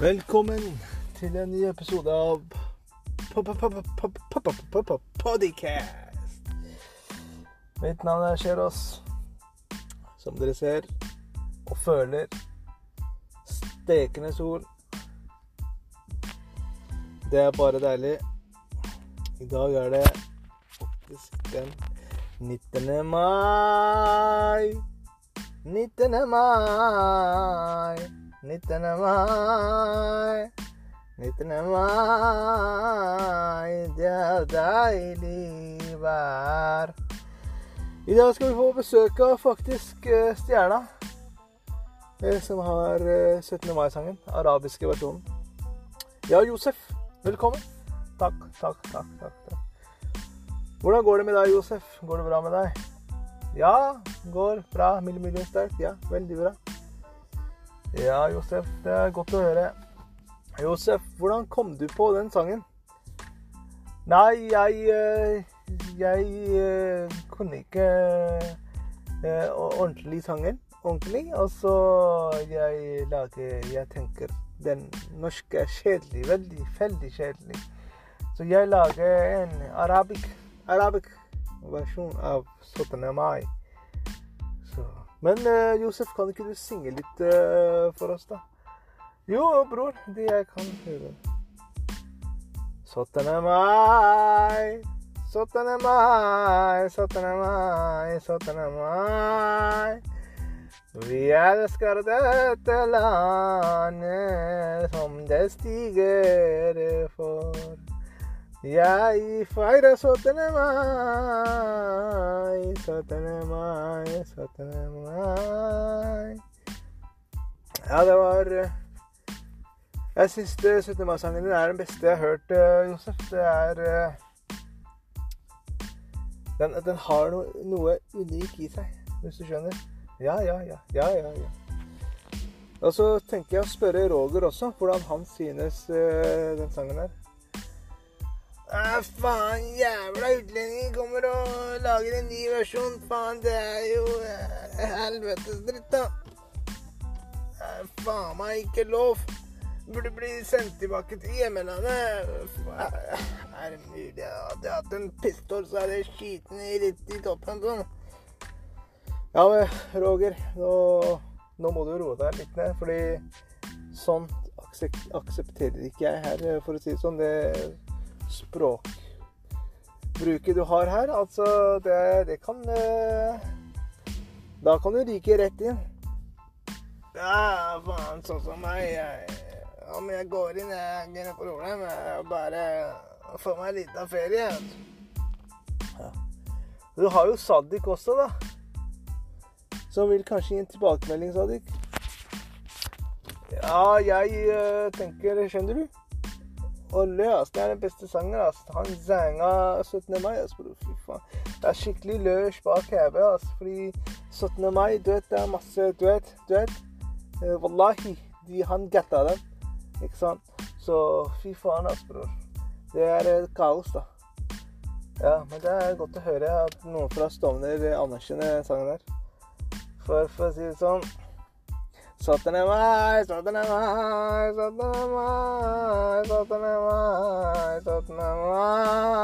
Velkommen til en ny episode av Podcast. Mitt navn er Kjeros. Som dere ser og føler stekende sol. Det er bare deilig. I dag er det faktisk den 19. mai. 19. mai. 19. mai. 19. mai. Det er deilig vær. I dag skal vi få besøk av faktisk eh, Stjerna. eh, Som har eh, 17. mai-sangen. Arabiske versjonen. Ja, Josef. Velkommen. Takk, takk, takk. takk, takk. Hvordan går det med deg, Josef? Går det bra med deg? Ja, går bra. Mille million sterk. Ja, veldig bra. Ja, Josef, det er godt å høre. Josef, hvordan kom du på den sangen? Nei, jeg eh, Jeg eh, kunne ikke eh, ordentlig sangen. Ordentlig. Og så jeg lager Jeg tenker den norske er kjedelig. Veldig, veldig kjedelig. Så jeg lager en arabisk, arabisk versjon av 17. mai. Men eh, Josef, kan ikke du synge litt eh, for oss, da? Jo, bror. Det jeg kan høre. 17. mai, 17. mai, 17. mai, 17. mai. Vi elsker dette landet som det stiger. Jeg faira 17. mai, 17. mai, 17. mai. Ja, det var eh, Jeg syns 17. mai-sangen din er den beste jeg har hørt, eh, Josef. Det er eh, den, den har noe, noe unikt i seg, hvis du skjønner. Ja, ja, ja. Ja, ja, ja. Og så tenker jeg å spørre Roger også, hvordan han synes den sangen er. Faen, jævla utlendinger kommer og lager en ny versjon. Faen, det er jo eh, helvetes dritt, da. Er faen meg ikke lov. Burde bli sendt tilbake til hjemlandet. Er det mulig? Hadde jeg hatt en pistol, så hadde jeg skutt den rett i toppen sånn. Ja, men Roger, nå, nå må du roe deg litt ned, fordi sånt aksepterer ikke jeg her, for å si det sånn. Det språkbruket du har her, altså, det, det kan eh, Da kan du ryke rett inn. Ja, faen, sånn som meg. Jeg, om jeg går inn, jeg har ikke noe problem. Jeg bare får meg en liten ferie. du. Ja. Du har jo Sadik også, da som vil kanskje gi en tilbakemelding, Sadik. Ja, jeg uh, tenker Skjønner du? Olle, ass, det er den beste sangen. ass. Han zanga 17. mai. ass, bro. Fy faen. Det er skikkelig løs bak hodet. ass, Fordi 17. mai, du vet, det er masse Du vet, du vet. Uh, wallahi, de, han getta den. Ikke sant? Så fy faen, ass, bror. Det er uh, kaos, da. Ja, men det er godt å høre at noen fra Stovner anerkjenner sangen der. For, for å si det sånn 外のとなまーい、そっとな前、外の、そ、い。